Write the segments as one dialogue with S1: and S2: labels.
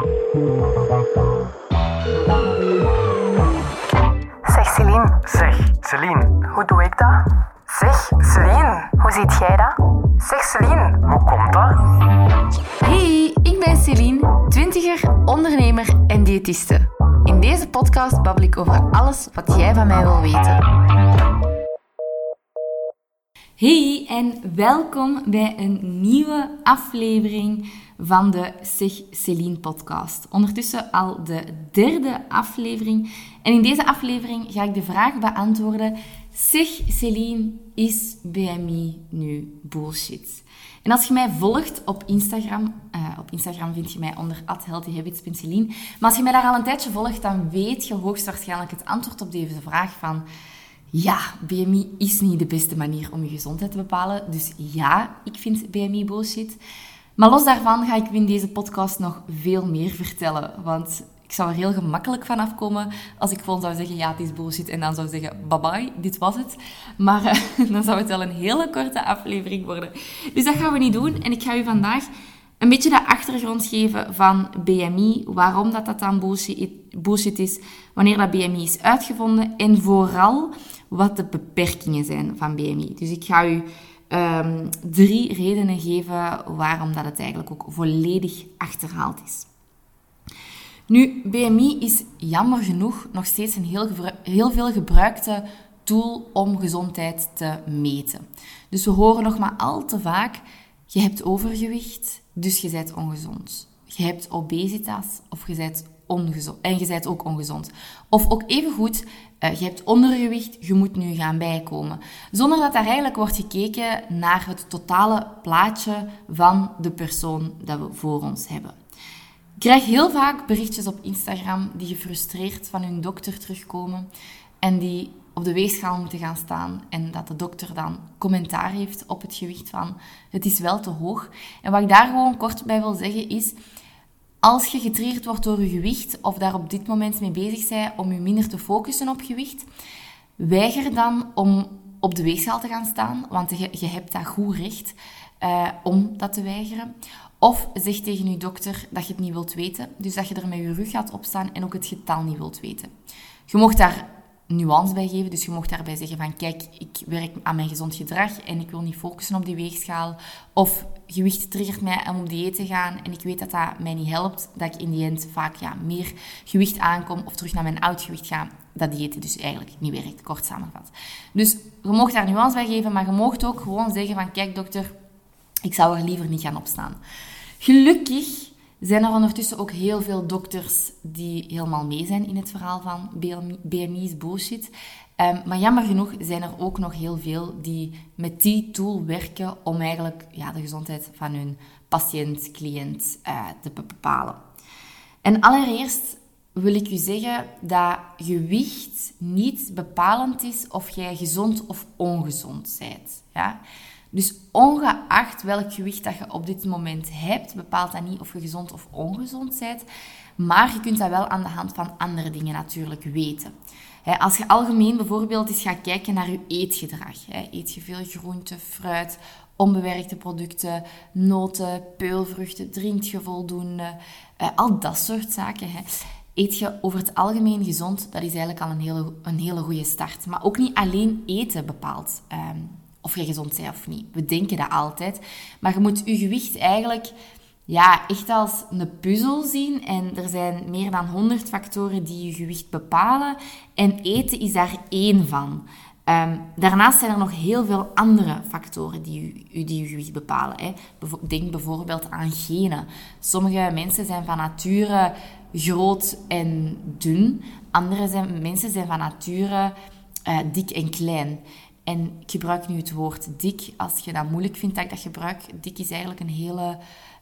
S1: Zeg Celine,
S2: Zeg, Celine,
S1: hoe doe ik dat? Zeg Celine, hoe ziet jij dat? Zeg Celine,
S2: hoe komt dat?
S3: Hey, ik ben Celine, twintiger, ondernemer en diëtiste. In deze podcast babbel ik over alles wat jij van mij wil weten. Hey en welkom bij een nieuwe aflevering van de Zeg Celine podcast. Ondertussen al de derde aflevering. En in deze aflevering ga ik de vraag beantwoorden: Zeg Celine, is BMI nu bullshit? En als je mij volgt op Instagram, uh, op Instagram vind je mij onder @healthyhabits.celine. Maar als je mij daar al een tijdje volgt, dan weet je hoogstwaarschijnlijk het antwoord op deze vraag van ja, BMI is niet de beste manier om je gezondheid te bepalen. Dus ja, ik vind BMI bullshit. Maar los daarvan ga ik in deze podcast nog veel meer vertellen. Want ik zou er heel gemakkelijk van afkomen als ik gewoon zou zeggen, ja, het is bullshit. En dan zou zeggen, bye bye, dit was het. Maar uh, dan zou het wel een hele korte aflevering worden. Dus dat gaan we niet doen. En ik ga u vandaag een beetje de achtergrond geven van BMI. Waarom dat, dat dan bullshit is. Wanneer dat BMI is uitgevonden. En vooral wat de beperkingen zijn van BMI. Dus ik ga u um, drie redenen geven waarom dat het eigenlijk ook volledig achterhaald is. Nu, BMI is jammer genoeg nog steeds een heel, heel veel gebruikte tool om gezondheid te meten. Dus we horen nog maar al te vaak, je hebt overgewicht, dus je bent ongezond. Je hebt obesitas of je bent ongezond. En je bent ook ongezond. Of ook even goed, uh, je hebt ondergewicht, je moet nu gaan bijkomen. Zonder dat daar eigenlijk wordt gekeken naar het totale plaatje van de persoon dat we voor ons hebben. Ik krijg heel vaak berichtjes op Instagram die gefrustreerd van hun dokter terugkomen en die op de weegschaal moeten gaan staan en dat de dokter dan commentaar heeft op het gewicht van het is wel te hoog. En wat ik daar gewoon kort bij wil zeggen is, als je getriggerd wordt door je gewicht of daar op dit moment mee bezig bent om je minder te focussen op gewicht, weiger dan om op de weegschaal te gaan staan, want je, je hebt dat goed recht uh, om dat te weigeren. Of zeg tegen je dokter dat je het niet wilt weten, dus dat je er met je rug gaat opstaan en ook het getal niet wilt weten. Je mocht daar nuance bij geven. Dus je mocht daarbij zeggen van kijk, ik werk aan mijn gezond gedrag en ik wil niet focussen op die weegschaal. Of gewicht triggert mij om op dieet te gaan en ik weet dat dat mij niet helpt. Dat ik in die end vaak ja, meer gewicht aankom of terug naar mijn oud gewicht ga. Dat dieet dus eigenlijk niet werkt, kort samengevat. Dus je mocht daar nuance bij geven, maar je mocht ook gewoon zeggen van kijk dokter, ik zou er liever niet gaan opstaan. Gelukkig zijn er ondertussen ook heel veel dokters die helemaal mee zijn in het verhaal van BMI is bullshit. Um, maar jammer genoeg zijn er ook nog heel veel die met die tool werken om eigenlijk ja, de gezondheid van hun patiënt, cliënt uh, te bepalen. En allereerst wil ik u zeggen dat gewicht niet bepalend is of jij gezond of ongezond bent. Ja? Dus ongeacht welk gewicht dat je op dit moment hebt, bepaalt dat niet of je gezond of ongezond bent. Maar je kunt dat wel aan de hand van andere dingen natuurlijk weten. Als je algemeen bijvoorbeeld eens gaat kijken naar je eetgedrag. Eet je veel groente, fruit, onbewerkte producten, noten, peulvruchten, drink je voldoende, eh, al dat soort zaken. Eet je over het algemeen gezond, dat is eigenlijk al een hele, een hele goede start. Maar ook niet alleen eten bepaalt ehm, of je gezond bent of niet. We denken dat altijd. Maar je moet je gewicht eigenlijk ja, echt als een puzzel zien. En er zijn meer dan 100 factoren die je gewicht bepalen. En eten is daar één van. Um, daarnaast zijn er nog heel veel andere factoren die je, die gewicht bepalen. Hè. Denk bijvoorbeeld aan genen. Sommige mensen zijn van nature groot en dun. Andere zijn, mensen zijn van nature uh, dik en klein. En ik gebruik nu het woord dik als je dat moeilijk vindt dat ik dat gebruik. Dik is eigenlijk een hele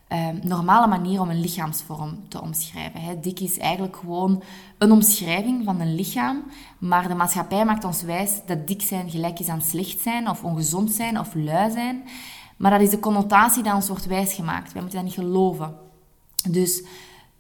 S3: uh, normale manier om een lichaamsvorm te omschrijven. Hè. Dik is eigenlijk gewoon een omschrijving van een lichaam, maar de maatschappij maakt ons wijs dat dik zijn gelijk is aan slecht zijn, of ongezond zijn, of lui zijn. Maar dat is de connotatie die ons wordt wijsgemaakt. Wij moeten dat niet geloven. Dus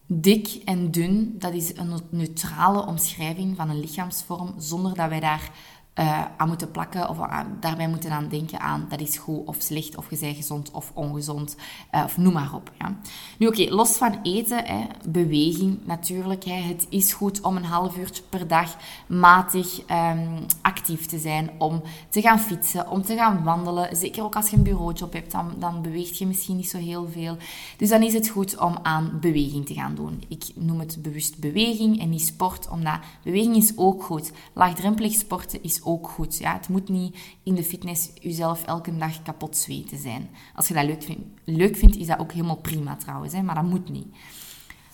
S3: dik en dun, dat is een neutrale omschrijving van een lichaamsvorm, zonder dat wij daar uh, aan moeten plakken of daarbij moeten aan denken aan dat is goed of slecht of je bent gezond of ongezond uh, of noem maar op. Ja. Nu oké, los van eten, hè, beweging natuurlijk. Hè, het is goed om een half uurtje per dag matig um, actief te zijn, om te gaan fietsen, om te gaan wandelen. Zeker ook als je een bureaujob hebt, dan, dan beweegt je misschien niet zo heel veel. Dus dan is het goed om aan beweging te gaan doen. Ik noem het bewust beweging en niet sport, omdat beweging is ook goed. Laagdrempelig sporten is ook goed. Ja? Het moet niet in de fitness jezelf elke dag kapot zweten zijn. Als je dat leuk, vindt, leuk vindt, is dat ook helemaal prima trouwens, hè? maar dat moet niet.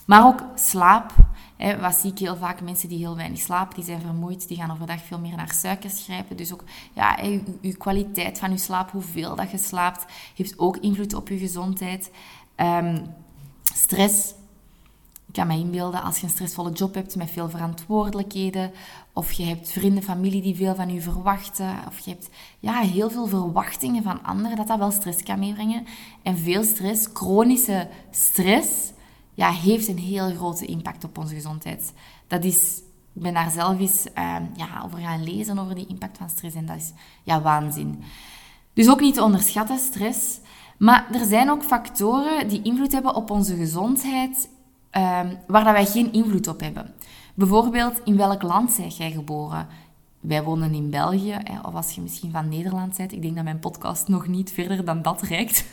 S3: Maar ook slaap. Hè, wat zie ik heel vaak? Mensen die heel weinig slapen, die zijn vermoeid, die gaan overdag veel meer naar suikers grijpen. Dus ook ja, je, kwaliteit van je slaap, hoeveel dat je slaapt, heeft ook invloed op je gezondheid. Um, stress ik kan me inbeelden als je een stressvolle job hebt met veel verantwoordelijkheden, of je hebt vrienden, familie die veel van je verwachten, of je hebt ja, heel veel verwachtingen van anderen, dat dat wel stress kan meebrengen. En veel stress, chronische stress, ja, heeft een heel grote impact op onze gezondheid. Dat is, ik ben daar zelf eens uh, ja, over gaan lezen, over die impact van stress, en dat is ja, waanzin. Dus ook niet te onderschatten, stress. Maar er zijn ook factoren die invloed hebben op onze gezondheid um, waar dat wij geen invloed op hebben. Bijvoorbeeld, in welk land zijt jij geboren? Wij wonen in België, of als je misschien van Nederland bent. Ik denk dat mijn podcast nog niet verder dan dat reikt.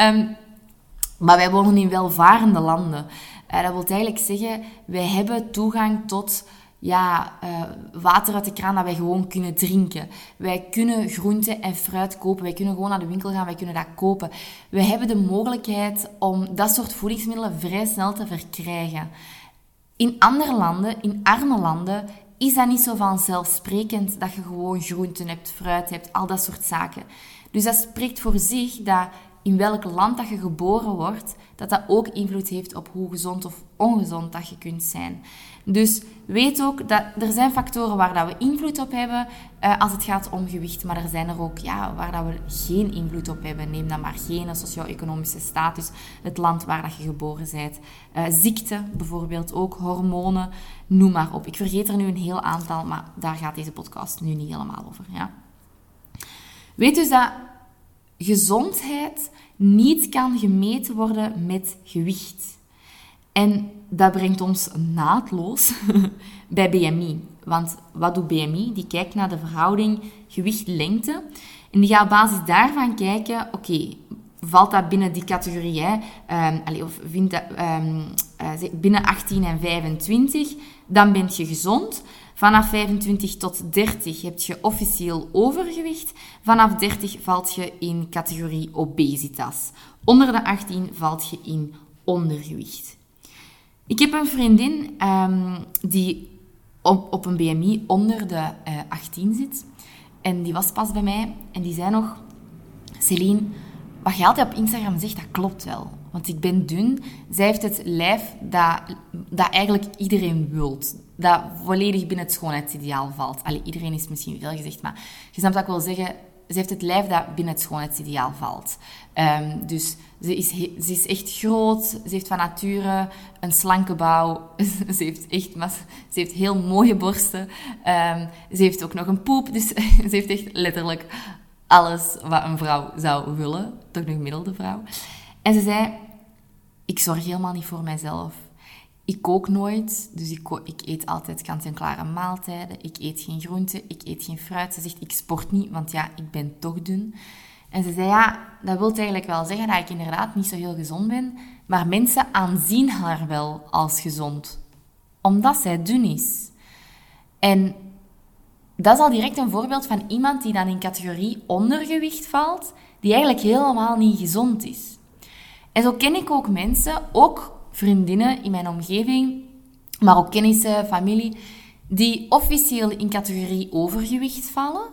S3: um, maar wij wonen in welvarende landen. Uh, dat wil eigenlijk zeggen, wij hebben toegang tot ja, uh, water uit de kraan dat wij gewoon kunnen drinken. Wij kunnen groente en fruit kopen. Wij kunnen gewoon naar de winkel gaan, wij kunnen dat kopen. We hebben de mogelijkheid om dat soort voedingsmiddelen vrij snel te verkrijgen. In andere landen, in arme landen, is dat niet zo vanzelfsprekend dat je gewoon groenten hebt, fruit hebt, al dat soort zaken. Dus dat spreekt voor zich dat in welk land dat je geboren wordt, dat dat ook invloed heeft op hoe gezond of ongezond dat je kunt zijn. Dus weet ook dat er zijn factoren waar dat we invloed op hebben uh, als het gaat om gewicht, maar er zijn er ook ja, waar dat we geen invloed op hebben. Neem dan maar geen socio-economische status, het land waar dat je geboren bent. Uh, ziekte bijvoorbeeld ook, hormonen, noem maar op. Ik vergeet er nu een heel aantal, maar daar gaat deze podcast nu niet helemaal over. Ja. Weet dus dat gezondheid niet kan gemeten worden met gewicht. En dat brengt ons naadloos bij BMI. Want wat doet BMI? Die kijkt naar de verhouding gewicht-lengte. En die gaat op basis daarvan kijken, oké, valt dat binnen die categorie? Hè? Um, of vindt dat, um, uh, binnen 18 en 25, dan ben je gezond. Vanaf 25 tot 30 heb je officieel overgewicht. Vanaf 30 valt je in categorie obesitas. Onder de 18 valt je in ondergewicht. Ik heb een vriendin um, die op, op, een BMI onder de uh, eh, 18 zit. En die was pas bij mij en die zei nog... Celine, wat je altijd op Instagram zegt, dat klopt wel. Want ik ben dun. Zij heeft het lijf dat, dat eigenlijk iedereen wilt. Dat volledig binnen het schoonheidsideaal valt. Allee, iedereen is misschien veel gezegd, maar je snapt wat ik zeggen. Ze heeft het lijf dat binnen het schoonheidsideaal valt. Um, dus ze is, ze is echt groot. Ze heeft van nature een slanke bouw. ze heeft echt ze heeft heel mooie borsten. Um, ze heeft ook nog een poep. Dus ze heeft echt letterlijk alles wat een vrouw zou willen. Toch een gemiddelde vrouw. En ze zei, ik zorg helemaal niet voor mijzelf. Ik kook nooit, dus ik, ik eet altijd kant-en-klare maaltijden. Ik eet geen groenten, ik eet geen fruit. Ze zegt, ik sport niet, want ja, ik ben toch dun. En ze zei, ja, dat wil eigenlijk wel zeggen dat ik inderdaad niet zo heel gezond ben, maar mensen aanzien haar wel als gezond, omdat zij dun is. En dat is al direct een voorbeeld van iemand die dan in categorie ondergewicht valt, die eigenlijk helemaal niet gezond is. En zo ken ik ook mensen, ook vriendinnen in mijn omgeving, maar ook kennissen, familie, die officieel in categorie overgewicht vallen,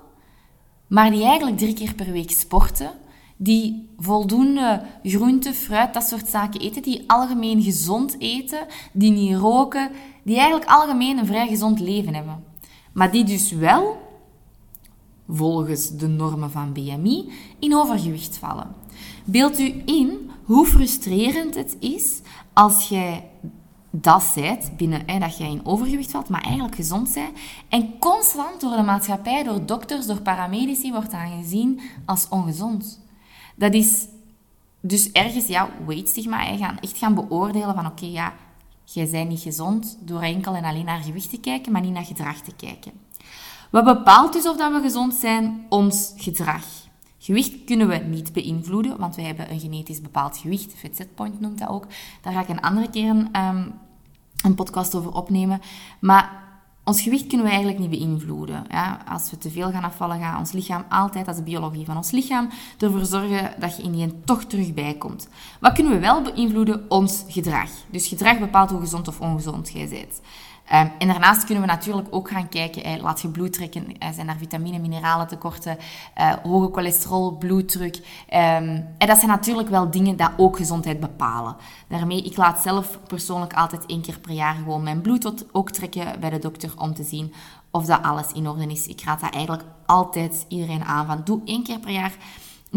S3: maar die eigenlijk drie keer per week sporten, die voldoende groente, fruit, dat soort zaken eten, die algemeen gezond eten, die niet roken, die eigenlijk algemeen een vrij gezond leven hebben. Maar die dus wel, volgens de normen van BMI, in overgewicht vallen. Beeld u in hoe frustrerend het is als jij dat zijt, binnen hè, dat jij in overgewicht valt, maar eigenlijk gezond zijn. En constant door de maatschappij, door dokters, door paramedici wordt aangezien als ongezond. Dat is dus ergens, ja, weightstigma. Gaan echt gaan beoordelen van, oké, ja, jij bent niet gezond door enkel en alleen naar gewicht te kijken, maar niet naar gedrag te kijken. Wat bepaalt dus of dat we gezond zijn? Ons gedrag. Gewicht kunnen we niet beïnvloeden, want wij hebben een genetisch bepaald gewicht. Fit setpoint noemt dat ook. Daar ga ik een andere keer een, ehm, een podcast over opnemen. Maar ons gewicht kunnen we eigenlijk niet beïnvloeden. Ja? Als we te veel gaan afvallen, gaat ons lichaam altijd, is de biologie van ons lichaam, ervoor zorgen dat je in die toch terug bijkomt. Wat kunnen we wel beïnvloeden? Ons gedrag. Dus gedrag bepaalt hoe gezond of ongezond jij bent. Um, en daarnaast kunnen we natuurlijk ook gaan kijken, laat je bloed trekken, eh, zijn er vitamine, mineralen tekorten, eh, hoge cholesterol, bloeddruk. Um, en dat zijn natuurlijk wel dingen die ook gezondheid bepalen. Daarmee, ik laat zelf persoonlijk altijd één keer per jaar gewoon mijn bloed ook trekken bij de dokter om te zien of dat alles in orde is. Ik raad dat eigenlijk altijd iedereen aan van doe één keer per jaar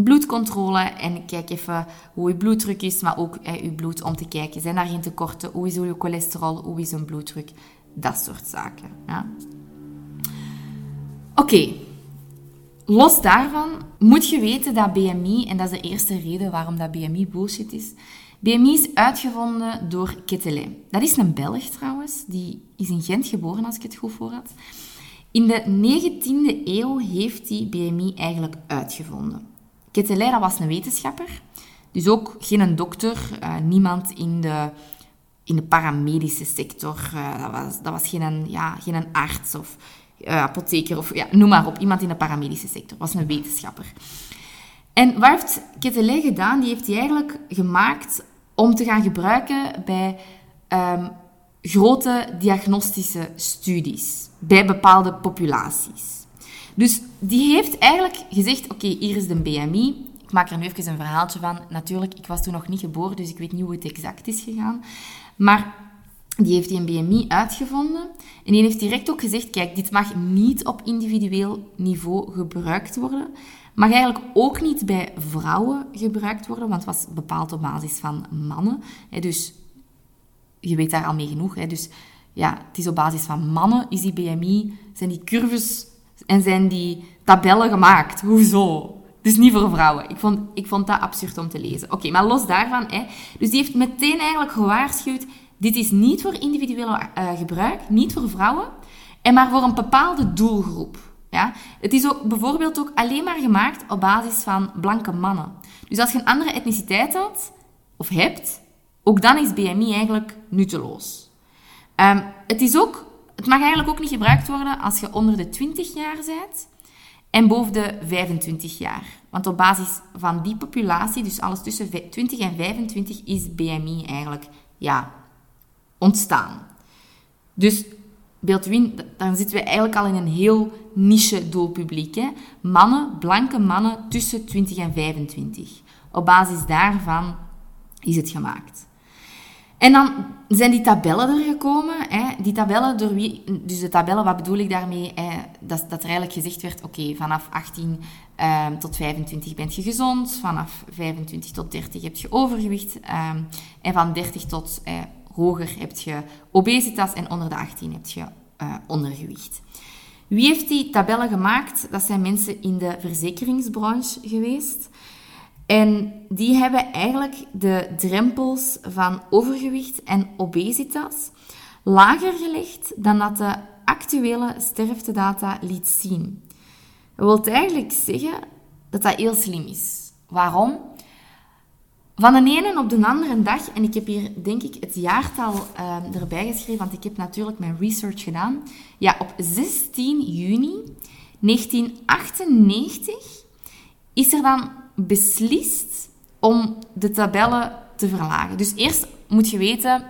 S3: bloedcontrole en kijk even hoe je bloeddruk is, maar ook je bloed om te kijken. Zijn daar geen tekorten? Hoe is je cholesterol? Hoe is een bloeddruk? Dat soort zaken. Ja. Oké, los daarvan moet je weten dat BMI, en dat is de eerste reden waarom dat BMI bullshit is, BMI is uitgevonden door Quetelet. Dat is een Belg trouwens, die is in Gent geboren als ik het goed voor had. In de 19e eeuw heeft hij BMI eigenlijk uitgevonden. Quetelet dat was een wetenschapper, dus ook geen dokter, uh, niemand in de in de paramedische sector. Uh, dat, was, dat was geen, ja, geen arts of uh, apotheker of ja, noem maar op. Iemand in de paramedische sector. was een wetenschapper. En wat heeft Quetelet gedaan? Die heeft hij eigenlijk gemaakt om te gaan gebruiken bij um, grote diagnostische studies. Bij bepaalde populaties. Dus die heeft eigenlijk gezegd, oké, hier is de BMI. Ik maak er nu even een verhaaltje van. Natuurlijk, ik was toen nog niet geboren, dus ik weet niet hoe het exact is gegaan. Maar die heeft die BMI uitgevonden. En die heeft direct ook gezegd, kijk, dit mag niet op individueel niveau gebruikt worden. Mag eigenlijk ook niet bij vrouwen gebruikt worden, want het was bepaald op basis van mannen. Dus je weet daar al mee genoeg. Dus ja, het is op basis van mannen, is die BMI, zijn die curves en zijn die tabellen gemaakt. Hoezo? Dus niet voor vrouwen. Ik vond, ik vond dat absurd om te lezen. Oké, maar los daarvan. Hè, dus die heeft meteen eigenlijk gewaarschuwd... Dit is niet voor individueel uh, gebruik, niet voor vrouwen, en maar voor een bepaalde doelgroep. Ja? Het is ook, bijvoorbeeld ook alleen maar gemaakt op basis van blanke mannen. Dus als je een andere etniciteit had, of hebt, ook dan is BMI eigenlijk nutteloos. Um, het, is ook, het mag eigenlijk ook niet gebruikt worden als je onder de 20 jaar bent en boven de 25 jaar. Want op basis van die populatie, dus alles tussen 20 en 25, is BMI eigenlijk ja, ontstaan. Dus beeld dan zitten we eigenlijk al in een heel niche doelpubliek. Hè? Mannen, blanke mannen tussen 20 en 25. Op basis daarvan is het gemaakt. En dan zijn die tabellen er gekomen. Hè? Die tabellen door wie... Dus de tabellen, wat bedoel ik daarmee? Dat, dat er eigenlijk gezegd werd, oké, vanaf 18 um, tot 25 bent je gezond. Vanaf 25 tot 30 heb je overgewicht. Um, en van 30 tot eh, hoger heb je obesitas. En onder de 18 heb je uh, ondergewicht. Wie heeft die tabellen gemaakt? Dat zijn mensen in de verzekeringsbranche geweest. En die hebben eigenlijk de drempels van overgewicht en obesitas lager gelegd dan dat de actuele sterftedata liet zien. Dat wil eigenlijk zeggen dat dat heel slim is. Waarom? Van de ene op de andere dag, en ik heb hier denk ik het jaartal uh, erbij geschreven, want ik heb natuurlijk mijn research gedaan. Ja, op 16 juni 1998 is er dan beslist om de tabellen te verlagen. Dus eerst moet je weten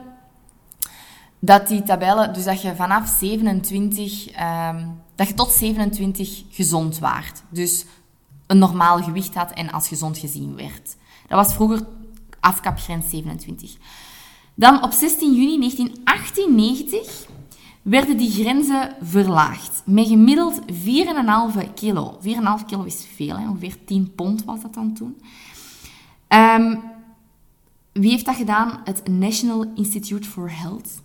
S3: dat die tabellen, dus dat je vanaf 27, um, ehm, dat je tot 27 gezond waart. Dus een normaal gewicht had en als gezond gezien werd. Dat was vroeger afkapgrens 27. Dan op 16 juni 1998 werden die grenzen verlaagd. Met gemiddeld 4,5 kilo. 4,5 kilo is veel, hè? ongeveer 10 pond was dat dan toen. Um, wie heeft dat gedaan? Het National Institute for Health.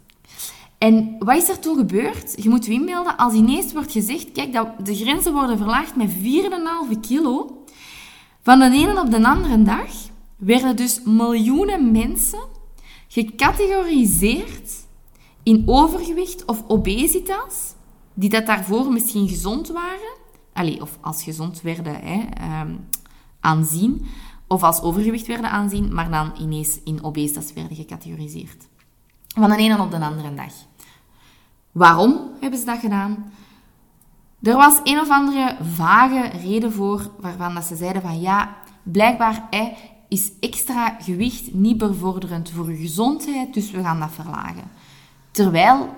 S3: En wat is er toen gebeurd? Je moet je inbeelden, als ineens wordt gezegd, kijk, dat de grenzen worden verlaagd met 4,5 kilo, van de ene op de andere dag werden dus miljoenen mensen gecategoriseerd in overgewicht of obesitas, die dat daarvoor misschien gezond waren, Allee, of als gezond werden hè, um, aanzien, of als overgewicht werden aanzien, maar dan ineens in obesitas werden gecategoriseerd. Van de ene op de andere dag. Waarom hebben ze dat gedaan? Er was een of andere vage reden voor, waarvan dat ze zeiden van ja, blijkbaar is extra gewicht niet bevorderend voor je gezondheid, dus we gaan dat verlagen. Terwijl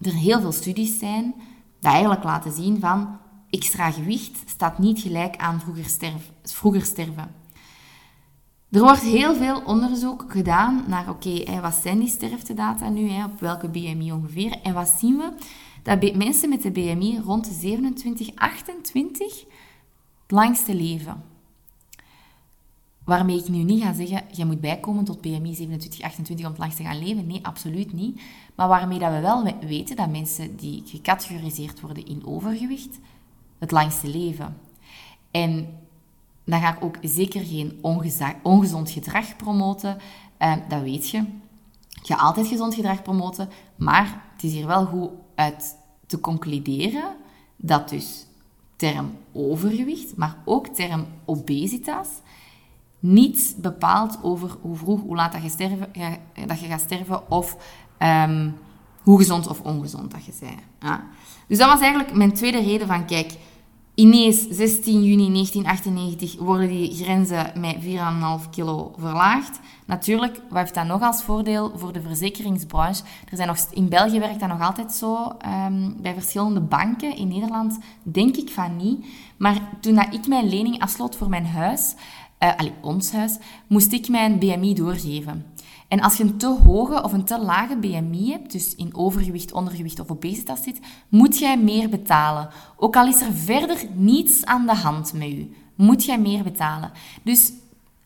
S3: er heel veel studies zijn die eigenlijk laten zien van extra gewicht staat niet gelijk aan vroeger, sterven. Er wordt heel veel onderzoek gedaan naar, oké, wat zijn die sterftedata nu, hè, op welke BMI ongeveer, en wat zien we? Dat mensen met de BMI rond de 27, 28 het langste leven. Waarmee ik nu niet ga zeggen, je moet bijkomen tot 27, 28 om het langst te gaan leven. Nee, absoluut niet. Maar waarmee dat we wel weten dat mensen die gecategoriseerd worden in overgewicht, het langste leven. En dan ga ik ook zeker geen ongezond gedrag promoten. Uh, dat weet je. Ik ga altijd gezond gedrag promoten, maar het is hier wel goed uit te concluderen dat dus term overgewicht, maar ook term obesitas, niets bepaalt over hoe vroeg, hoe laat dat je, sterven, dat je gaat sterven of um, hoe gezond of ongezond dat je bent. Dus dat was eigenlijk mijn tweede reden van, kijk, Ineens, 16 juni 1998, worden die grenzen met 4,5 kilo verlaagd. Natuurlijk, wat heeft dat nog als voordeel voor de verzekeringsbranche? Er zijn nog, in België werkt dat nog altijd zo, um, bij verschillende banken. In Nederland denk ik van niet. Maar toen dat ik mijn lening afsloot voor mijn huis, uh, ons huis, moest ik mijn BMI doorgeven. En als je een te hoge of een te lage BMI hebt, dus in overgewicht, ondergewicht of obesitas zit, moet jij meer betalen. Ook al is er verder niets aan de hand met je, moet jij meer betalen. Dus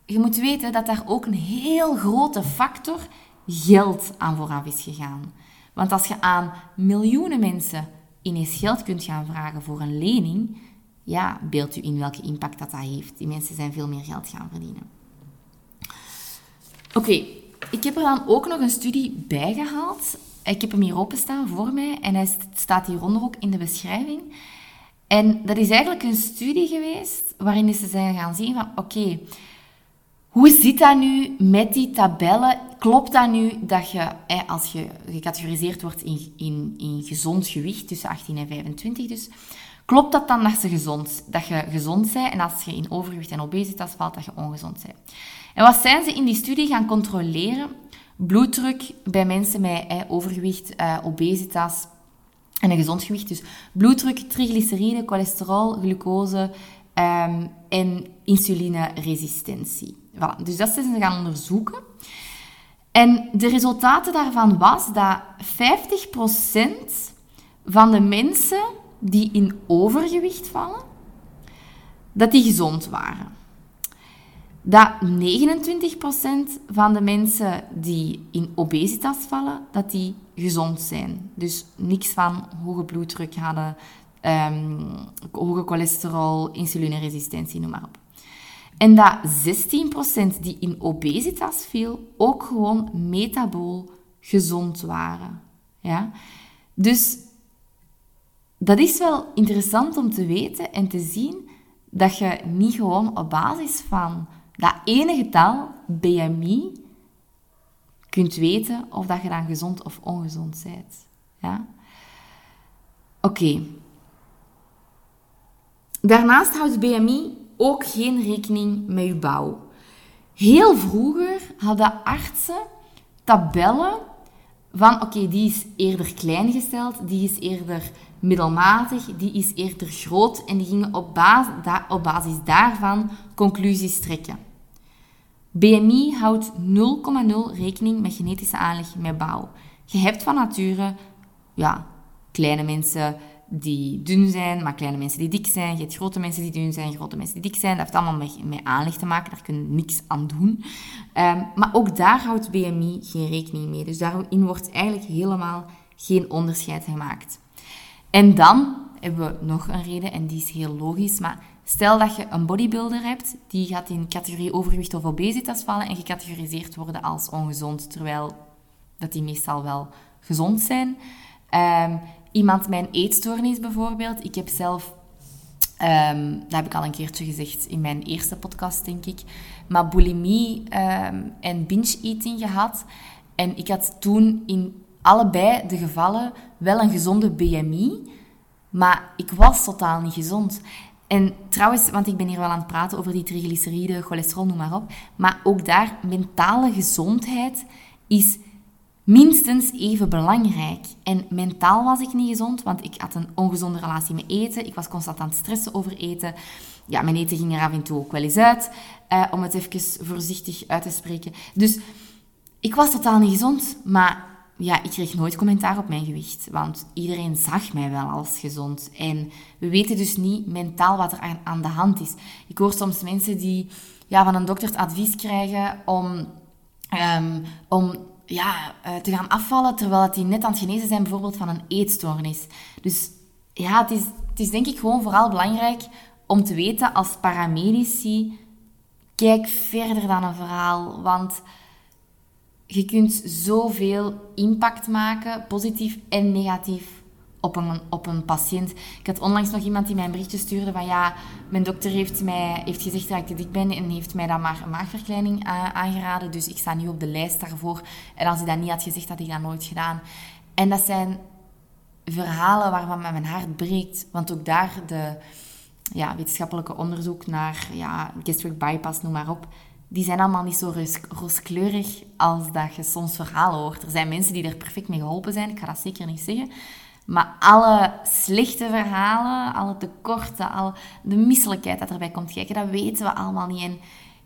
S3: je moet weten dat daar ook een heel grote factor geld aan vooraf is gegaan. Want als je aan miljoenen mensen ineens geld kunt gaan vragen voor een lening, ja, beeld u in welke impact dat, dat heeft. Die mensen zijn veel meer geld gaan verdienen. Oké, ik heb er dan ook nog een studie bij gehaald. Ik heb hem hier openstaan voor mij en hij staat hieronder ook in de beschrijving. En dat is eigenlijk een studie geweest waarin ze zijn gaan zien van oké, hoe zit dat nu met die tabellen? Klopt dat nu dat je, als je gecategoriseerd wordt in, in, in gezond gewicht tussen 18 en 25 dus, klopt dat dan dat, ze gezond, dat je gezond bent en als je in overgewicht en obesitas valt, dat je ongezond bent? En wat zijn ze in die studie gaan controleren? Bloeddruk bij mensen met eh, overgewicht, eh, obesitas en een gezond gewicht. Dus bloeddruk, triglyceride, cholesterol, glucose um, en insulineresistentie. Voilà. Dus dat zijn ze gaan onderzoeken. En de resultaten daarvan was dat 50% van de mensen die in overgewicht vallen, dat die gezond waren dat 29% van de mensen die in obesitas vallen, dat die gezond zijn. Dus niks van hoge bloeddruk hadden, um, hoge cholesterol, insulineresistentie, noem maar op. En dat 16% die in obesitas viel, ook gewoon metabool gezond waren. Ja? Dus dat is wel interessant om te weten en te zien dat je niet gewoon op basis van dat ene getal, BMI, kunt weten of dat je dan gezond of ongezond bent. Ja? Oké. Daarnaast houdt BMI ook geen rekening met je bouw. Heel vroeger hadden artsen tabellen van oké, die is eerder klein gesteld, die is eerder middelmatig, die is eerder groot en die gingen op basis, op basis daarvan conclusies trekken. BMI houdt 0,0 rekening met genetische aanleg met bouw. Je hebt van nature ja, kleine mensen, die dun zijn, maar kleine mensen die dik zijn. Je hebt grote mensen die dun zijn, grote mensen die dik zijn. Dat heeft allemaal met, met aanleg te maken, daar kun je niks aan doen. Ehm, maar ook daar houdt BMI geen rekening mee. Dus daarin wordt eigenlijk helemaal geen onderscheid gemaakt. En dan hebben we nog een reden, en die is heel logisch, maar stel dat je een bodybuilder hebt, die gaat in categorie overgewicht of obesitas vallen en gecategoriseerd worden als ongezond, terwijl dat die meestal wel gezond zijn. Um, iemand mijn eetstoornis bijvoorbeeld. Ik heb zelf, um, dat heb ik al een keertje gezegd in mijn eerste podcast, denk ik, maar bulimie um, en binge-eating gehad. En ik had toen in allebei de gevallen wel een gezonde BMI, maar ik was totaal niet gezond. En trouwens, want ik ben hier wel aan het praten over die triglyceriden, cholesterol, noem maar op. Maar ook daar, mentale gezondheid is minstens even belangrijk. En mentaal was ik niet gezond, want ik had een ongezonde relatie met eten. Ik was constant aan het stressen over eten. Ja, mijn eten ging er af en toe ook wel eens uit, uh, om het even voorzichtig uit te spreken. Dus ik was totaal niet gezond, maar ja, ik kreeg nooit commentaar op mijn gewicht, want iedereen zag mij wel als gezond. En we weten dus niet mentaal wat er aan, de hand is. Ik hoor soms mensen die ja, van een dokter het advies krijgen om, um, om ja, uh, te gaan afvallen, terwijl die net aan het genezen zijn bijvoorbeeld van een eetstoornis. Dus ja, het is, het is denk ik gewoon vooral belangrijk om te weten als paramedici, kijk verder dan een verhaal, want je kunt zoveel impact maken, positief en negatief, op een, op een patiënt. Ik had onlangs nog iemand die mij een berichtje stuurde van ja, mijn dokter heeft, mij, heeft gezegd dat ik te dik ben en heeft mij dan maar een maagverkleining uh, aangeraden. Dus ik sta nu op de lijst daarvoor. En als hij dat niet had gezegd, had ik dat nooit gedaan. En dat zijn verhalen waarvan mijn hart breekt. Want ook daar de ja, wetenschappelijke onderzoek naar ja, gastric bypass, noem maar op, die zijn allemaal niet zo rooskleurig als dat je soms verhalen hoort. Er zijn mensen die er perfect mee geholpen zijn, ik ga dat zeker niet zeggen. Maar alle slechte verhalen, alle tekorten, al de misselijkheid dat erbij komt kijken, dat weten we allemaal niet. En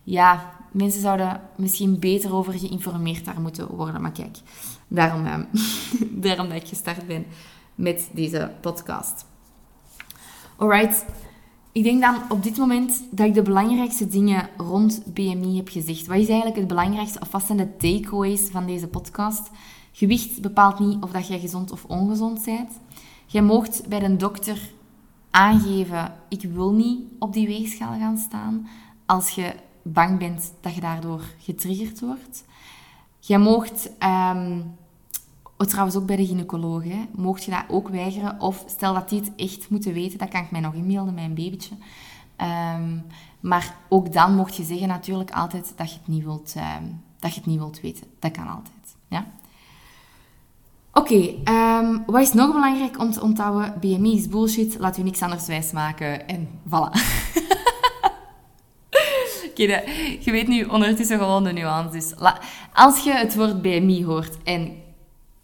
S3: ja, mensen zouden misschien beter over geïnformeerd daar moeten worden. Maar kijk, daarom, eh, daarom dat ik gestart ben met deze podcast. Alright, ik denk dan op dit moment dat ik de belangrijkste dingen rond BMI heb gezegd. Wat is eigenlijk het belangrijkste, of wat zijn de takeaways van deze podcast? Gewicht bepaalt niet of dat jij gezond of ongezond bent. Jij mocht bij de dokter aangeven, ik wil niet op die weegschaal gaan staan, als je bang bent dat je daardoor getriggerd wordt. Jij mocht, um, trouwens ook bij de gynaecoloog, hè, je dat ook weigeren. Of stel dat die het echt moeten weten, dat kan ik mij nog inmelden, mijn babytje. Um, maar ook dan mocht je zeggen natuurlijk altijd dat je het niet wilt, um, dat je het niet wilt weten. Dat kan altijd. Ja? Oké, ehm, wat is nog belangrijk om te onthouden? BMI is bullshit, laat u niks anders wijs maken en voilà. Oké, je weet nu ondertussen gewoon de nuances. Als je het woord BMI hoort en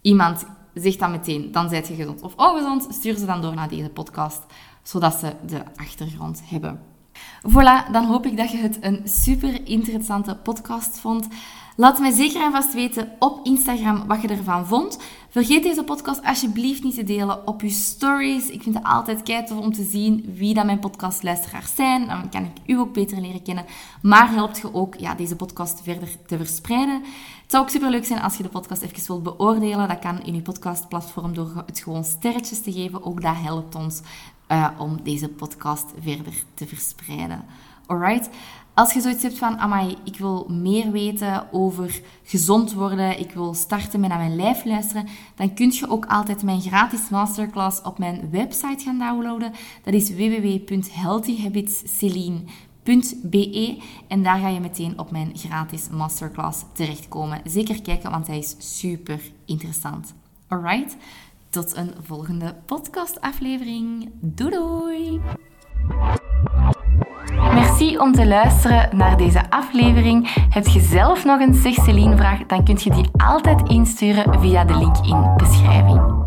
S3: iemand zegt dan meteen, dan zijt je gezond of ongezond, stuur ze dan door naar deze podcast, zodat ze de achtergrond hebben. Voilà, dan hoop ik dat je het een super interessante podcast vond. Laat mij zeker en vast weten op Instagram wat je ervan vond. Vergeet deze podcast alsjeblieft niet te delen op je stories. Ik vind het altijd kijken om te zien wie dat mijn podcastluisteraars zijn. Dan kan ik u ook beter leren kennen. Maar helpt je ook ja, deze podcast verder te verspreiden. Het zou ook super leuk zijn als je de podcast even wilt beoordelen. Dat kan in je podcastplatform door het gewoon sterretjes te geven. Ook dat helpt ons uh, om deze podcast verder te verspreiden. Alright? Als je zoiets hebt van, amai, ik wil meer weten over gezond worden, ik wil starten met naar mijn lijf luisteren, dan kun je ook altijd mijn gratis masterclass op mijn website gaan downloaden. Dat is www.healthyhabitsceline.be en daar ga je meteen op mijn gratis masterclass terechtkomen. Zeker kijken, want hij is super interessant. Alright? Tot een volgende podcastaflevering. Doei doei! Merci om te luisteren naar deze aflevering. Heb je zelf nog een Zeg vraag, dan kun je die altijd insturen via de link in beschrijving.